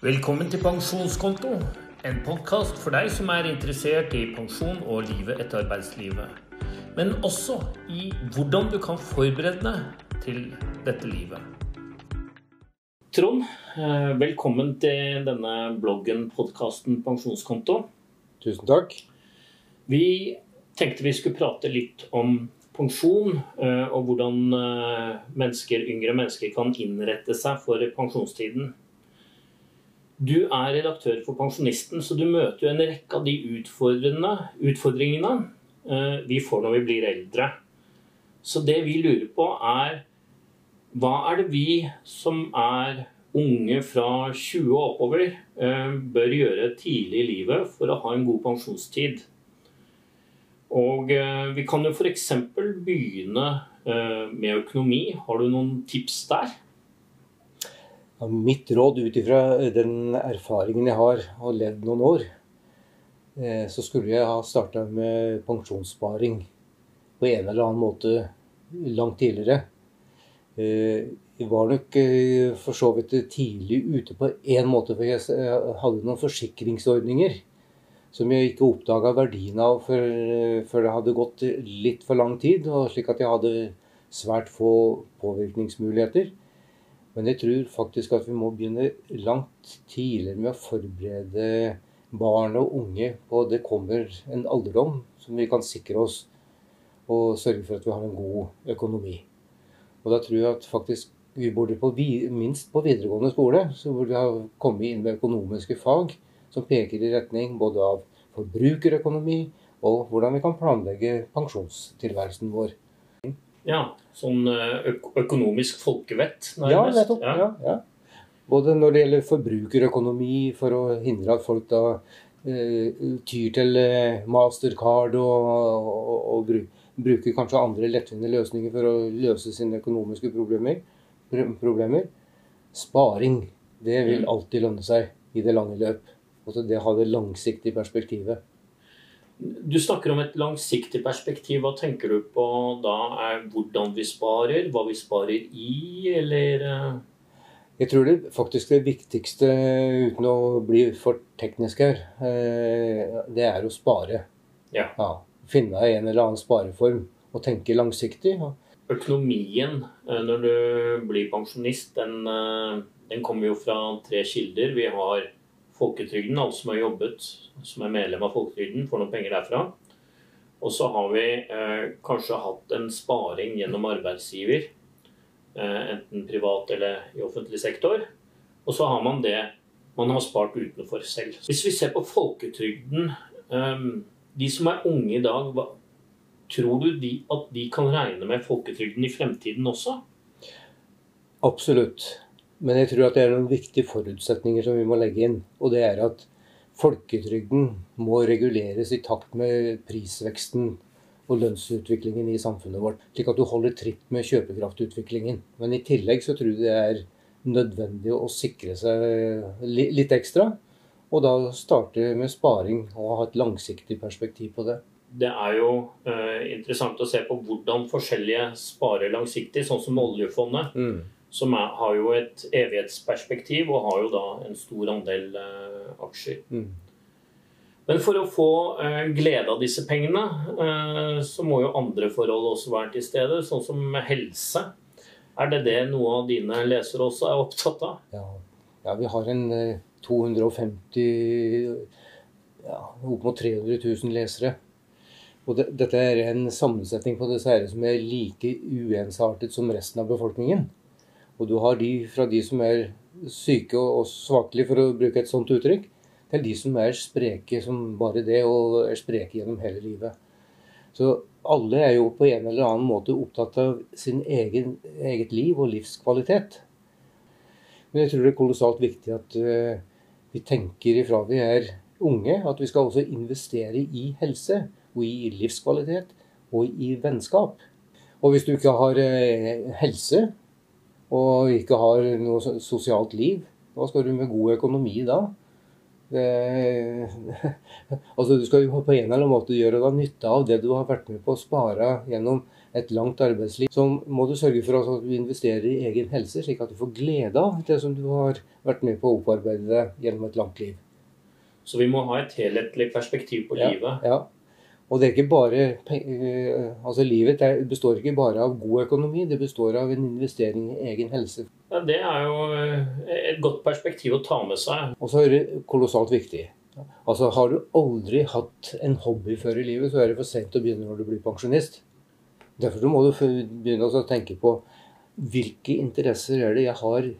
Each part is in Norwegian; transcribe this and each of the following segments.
Velkommen til Pensjonskonto, en podkast for deg som er interessert i pensjon og livet etter arbeidslivet. Men også i hvordan du kan forberede deg til dette livet. Trond, eh, velkommen til denne bloggen, podkasten Pensjonskonto. Tusen takk. Vi tenkte vi skulle prate litt om pensjon, eh, og hvordan eh, mennesker, yngre mennesker kan innrette seg for pensjonstiden. Du er redaktør for Pensjonisten, så du møter jo en rekke av de utfordringene eh, vi får når vi blir eldre. Så det vi lurer på, er hva er det vi som er unge fra 20 og oppover, bør gjøre tidlig i livet for å ha en god pensjonstid? Og eh, vi kan jo f.eks. begynne eh, med økonomi. Har du noen tips der? Mitt råd ut ifra den erfaringen jeg har og levd noen år, eh, så skulle jeg ha starta med pensjonssparing på en eller annen måte langt tidligere. Jeg var nok for så vidt tidlig ute på én måte, for jeg hadde noen forsikringsordninger som jeg ikke oppdaga verdien av før, det hadde gått litt for lang tid, og slik at jeg hadde svært få påvirkningsmuligheter. Men jeg tror faktisk at vi må begynne langt tidligere med å forberede barn og unge på at det kommer en alderdom som vi kan sikre oss, og sørge for at vi har en god økonomi. Og da tror jeg at faktisk vi burde på, minst på videregående skole så burde vi ha kommet inn med økonomiske fag som peker i retning både av forbrukerøkonomi og hvordan vi kan planlegge pensjonstilværelsen vår. Ja, sånn eh, økonomisk folkevett. Ja, nettopp. Ja. Ja, ja. Både når det gjelder forbrukerøkonomi, for å hindre at folk da eh, tyr til eh, mastercard og, og, og, bruker kanskje andre lettvinte løsninger for å løse sine økonomiske problemer. problemer. Sparing, det vil mm. alltid lønne seg i det lange løp. Altså det har det langsiktige perspektivet. Du snakker om et langsiktig perspektiv. Hva tenker du på da? Er hvordan vi sparer? Hva vi sparer i, eller? Eh? Jeg tror det faktisk det viktigste, uten å bli for teknisk her, eh, det er å spare. Ja. ja finne en eller annen spareform og tenke langsiktig. Økonomien eh, når du blir pensjonist, den, den kommer jo fra tre kilder. Vi har folketrygden, alle som har jobbet, som er medlem av folketrygden, får noen penger derfra. Og så har vi eh, kanskje hatt en sparing gjennom arbeidsgiver, eh, enten privat eller i offentlig sektor. Og så har man det man har spart utenfor selv. Hvis vi ser på folketrygden eh, De som er unge i dag, hva, tror du de, at de kan regne med folketrygden i fremtiden også? Absolutt. Men jeg tror at det er noen viktige forutsetninger som vi må legge inn. Og det er at folketrygden må reguleres i takt med prisveksten og lønnsutviklingen i samfunnet vårt. Slik at du holder tritt med kjøpekraftutviklingen. Men i tillegg så tror jeg det er nødvendig å sikre seg litt ekstra. Og da starte med sparing og ha et langsiktig perspektiv på det. Det er jo eh, interessant å se på hvordan forskjellige sparer langsiktig, sånn som oljefondet. Mm som er, har jo et evighetsperspektiv og har jo da en stor andel eh, aksjer. Mm. Men for å få eh, glede av disse pengene, eh, så må jo andre forhold også være til stede, sånn som helse. Er det det noe av dine lesere også er opptatt av? Ja, ja vi har en 250 ja, opp mot 300 000 lesere. Og det, dette er en sammensetning på disse her som er like uensartet som resten av befolkningen. Og du har de fra de som er syke og svakelige, for å bruke et sånt uttrykk, til de som er spreke som bare det, og er spreke gjennom hele livet. Så alle er jo på en eller annen måte opptatt av sin egen, eget liv og livskvalitet. Men jeg tror det er kolossalt viktig at uh, vi tenker ifra vi er unge, at vi skal også investere i helse og i livskvalitet og i vennskap. Og hvis du ikke har uh, helse, og ikke har noe sosialt liv, hva skal du med god økonomi da? Det, altså Du skal jo på en eller annen måte gjøre deg nytte av det du har vært med på å spare gjennom et langt arbeidsliv, så må du sørge for at du investerer i egen helse, slik at du får glede av det som du har vært med på å opparbeide gjennom et langt liv. Så vi må ha et helhetlig perspektiv på ja, livet. Ja. Og det er ikke bare eh, Altså livet består ikke bare av god økonomi, det består av en investering i egen helse. Ja, Det er jo eh, et godt perspektiv å ta med seg. Og så er det kolossalt viktig. Altså Har du aldri hatt en hobby før i livet, så er det for sent å begynne når du blir pensjonist. Derfor må du begynne å tenke på hvilke interesser er det jeg har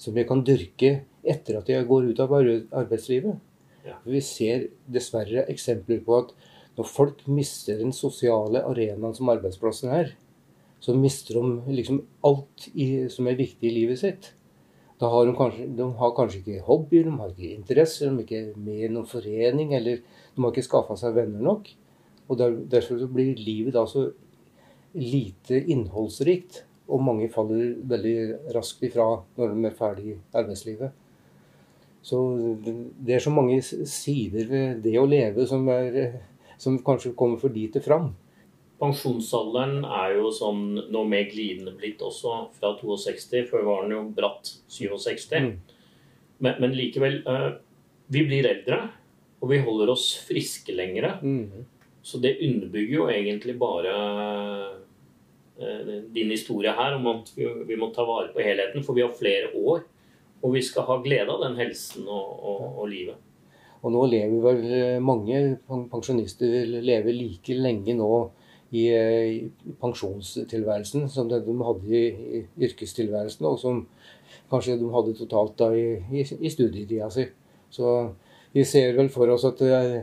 som jeg kan dyrke etter at jeg går ut av arbeidslivet. Ja. Vi ser dessverre eksempler på at når folk mister den sosiale arenaen som arbeidsplassen er, så mister de liksom alt i, som er viktig i livet sitt. Da har de, kanskje, de har kanskje ikke hobbyer, de har ikke interesser, de er ikke med i noen forening, eller de har ikke skaffa seg venner nok. Og der, Derfor blir livet da så lite innholdsrikt, og mange faller veldig raskt ifra når de er ferdig i arbeidslivet. Så det er så mange sider ved det å leve som, er, som kanskje kommer for lite fram. Pensjonsalderen er jo sånn noe mer glidende blitt også, fra 62. Før var den jo bratt 67. Mm. Men, men, likevel uh, Vi blir eldre, og vi holder oss friske lengre. Mm. Så det underbygger jo egentlig bare uh, din historie her om at vi, vi må ta vare på helheten. For vi har flere år og vi skal ha glede av den helsen og, og, og livet. Og nå lever vel eh, mange pensjonister lever like lenge nå i, eh, i pensjonstilværelsen som det de hadde i, i, yrkestilværelsen, og som kanskje de hadde totalt da i, i, i studietida si. Så vi ser vel for oss at uh,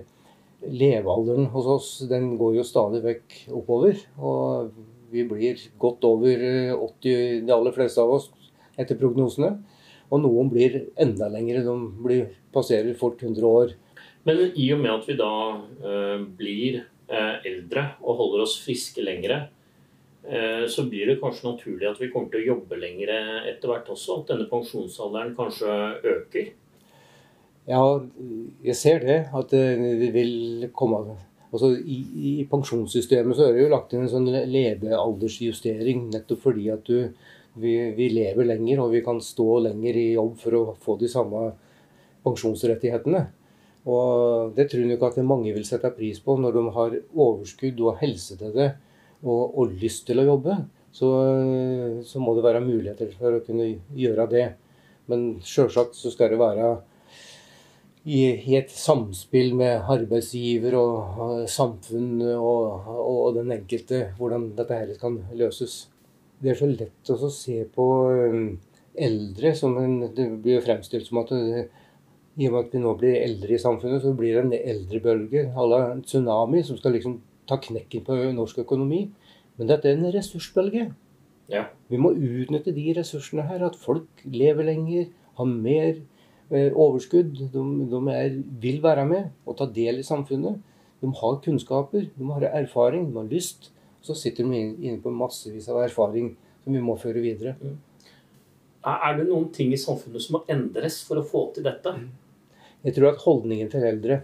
levealderen hos oss den går jo stadig vekk oppover. Og vi blir godt over 80, de aller fleste av oss, etter prognosene. Og noen blir enda lengre. De blir, passerer fort 100 år. Men i og med at vi da uh, blir uh, eldre og holder oss friske lengre, uh, så blir det kanskje naturlig at vi kommer til å jobbe lengre etter hvert også? At denne pensjonsalderen kanskje øker? Ja, jeg ser det. At det vil komme altså, i, I pensjonssystemet så er det jo lagt inn en sånn levealdersjustering nettopp fordi at du vi, vi, lever lenger, og vi kan stå lenger i jobb for å få de samme pensjonsrettighetene. Og Det tror jeg ikke at mange vil sette pris på når de har overskudd og helse til det og, og lyst til å jobbe. Så, så, må det være muligheter for å kunne gjøre det. Men sjølsagt så skal det være i, et samspill med arbeidsgiver og, samfunn og, og, den enkelte hvordan dette her kan løses det er så lett å se på um, eldre som en, Det blir jo fremstilt som at det, i og med at vi nå blir eldre i samfunnet, så blir det en eldrebølge à la en tsunami som skal liksom ta knekken på norsk økonomi. Men dette er en ressursbølge. Ja. Vi må utnytte de ressursene her. At folk lever lenger, har mer overskudd. De, de er, vil være med og ta del i samfunnet. De har kunnskaper, de har erfaring, de har lyst. Så sitter de inne på massevis av erfaring som vi må føre videre. Mm. Er det noen ting i samfunnet som må endres for å få til dette? Jeg tror at holdningen til eldre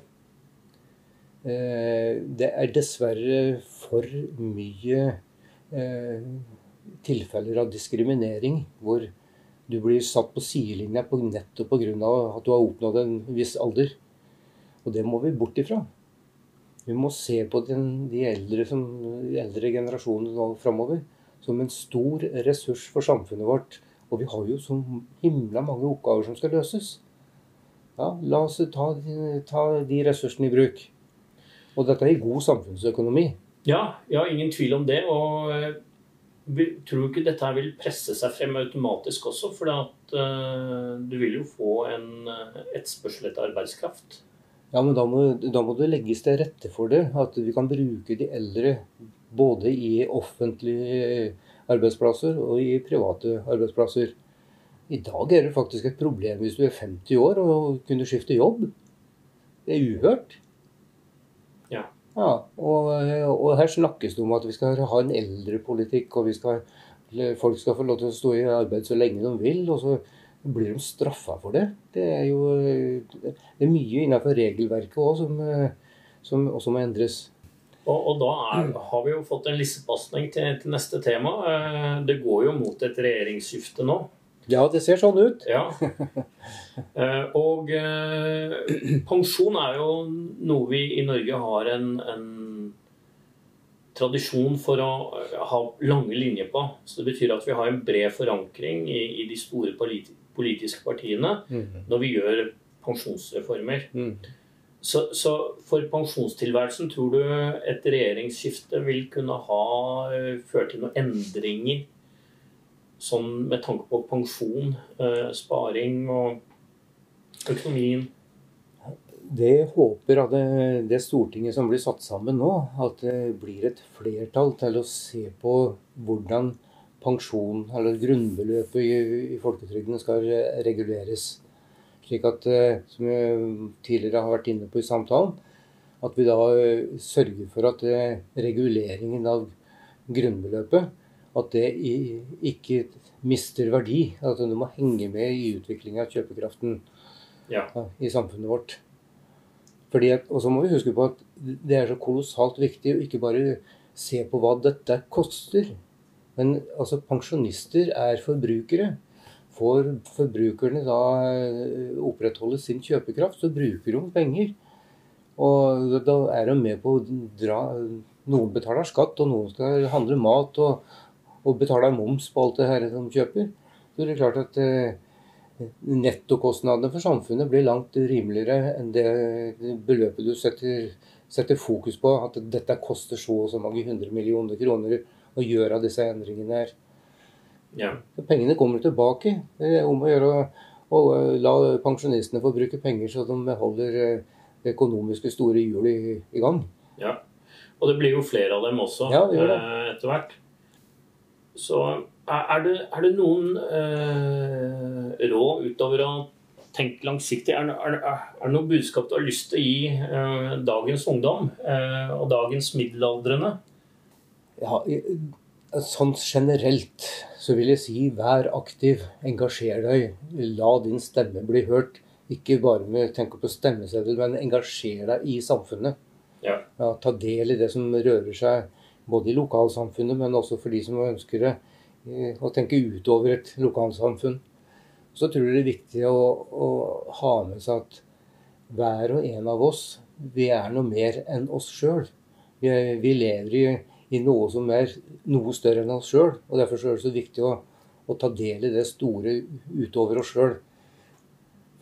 eh, Det er dessverre for mye eh, tilfeller av diskriminering hvor du blir satt på sidelinja nettopp pga. at du har oppnådd en viss alder. Og det må vi bort ifra. Vi må se på den, de, eldre som, de eldre generasjonene nå framover som en stor ressurs for samfunnet vårt. Og vi har jo så himla mange oppgaver som skal løses. Ja, La oss ta, ta de ressursene i bruk. Og dette er i god samfunnsøkonomi. Ja, ja, ingen tvil om det. Og eh, du ikke dette vil presse seg frem automatisk også. For uh, du vil jo få en uh, etterspørsel etter arbeidskraft. Ja, men da må, da må, det legges til rette for det. At vi kan bruke de eldre både i offentlige arbeidsplasser og i private arbeidsplasser. I dag er det faktisk et problem hvis du er 50 år og kunne skifte jobb. Det er uhørt. Ja. og, og, her snakkes det om at vi skal ha en eldrepolitikk, og skal, folk skal få lov til å stå i arbeid så lenge de vil. og så blir de straffa for det? Det er jo det er mye innenfor regelverket òg som, som også må endres. Og, og da er, har vi jo fått en lissepasning til, til neste tema. Eh, det går jo mot et regjeringsskifte nå. Ja, det ser sånn ut. Ja. Eh, og eh, pensjon er jo noe vi i Norge har en, en tradisjon for å ha lange linjer på. Så det betyr at vi har en bred forankring i, i de store politi politiske partiene Mm. når vi gjør pensjonsreformer. Mm. Så, så for pensjonstilværelsen, tror du et regjeringsskifte vil kunne ha eh, ført til noen endringer sånn med tanke på pensjon, eh, sparing og økonomien? Det håper at det, det Stortinget som blir satt sammen nå, at det blir et flertall til å se på hvordan pensjon, eller grunnbeløpet i, i folketrygden, skal reguleres. Slik at, eh, som vi tidligere har vært inne på i samtalen, at vi da eh, sørger for at reguleringen av grunnbeløpet at det i- ikke mister verdi. At det må henge med i utviklingen av kjøpekraften Ja. i samfunnet vårt. Og så må vi huske på at det er så kolossalt viktig å ikke bare se på hva dette koster. Men altså, pensjonister er forbrukere. Får forbrukerne da eh, opprettholde sin kjøpekraft, så bruker de penger. Og da er de med på å dra Noen betaler skatt, og noen skal handle mat og, og betaler moms på alt det her de kjøper. Så er det klart at eh, nettokostnadene for samfunnet blir langt rimeligere enn det beløpet du setter, setter fokus på. At dette koster så og så mange hundre millioner kroner å gjøre disse endringene her. ja. Pengene kommer tilbake. Det er om å gjøre å- å la pensjonistene få bruke penger så de holder eh, det økonomiske store hjulet i, i gang. Ja. Og det blir jo flere av dem også Ja, eh, etter hvert. Så er det, er det noen eh, råd utover å tenke langsiktig? Er, er, er det noe budskap du har lyst til å gi eh, dagens ungdom eh, og dagens middelaldrende? Ja, sånn generelt så vil jeg si vær aktiv, engasjer deg, la din stemme bli hørt. Ikke bare med tenke på stemmeseddel, men engasjer deg i samfunnet. Ja. Ja, ta del i det som rører seg både i lokalsamfunnet, men også for de som ønsker det, eh, å tenke utover et lokalsamfunn. Så tror jeg det er viktig å, å ha med seg at hver og en av oss, vi er noe mer enn oss sjøl. Vi, vi lever i, i noe som er noe større enn oss sjøl. Og derfor er det så viktig å, å ta del i det store utover oss sjøl.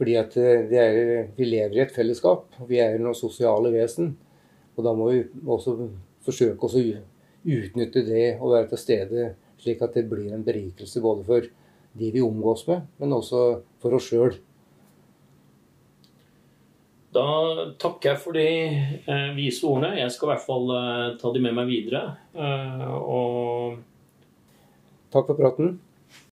Fordi at eh, er, vi lever i et fellesskap. Vi er noen sosiale vesen. Og da må vi også forsøke oss å utnytte det og være til stede, slik at det blir en berikelse både for de vi omgås med, men også for oss sjøl. Da takker jeg for de eh, vise ordene. Jeg skal i hvert fall eh, ta de med meg videre. Eh, og Takk for praten.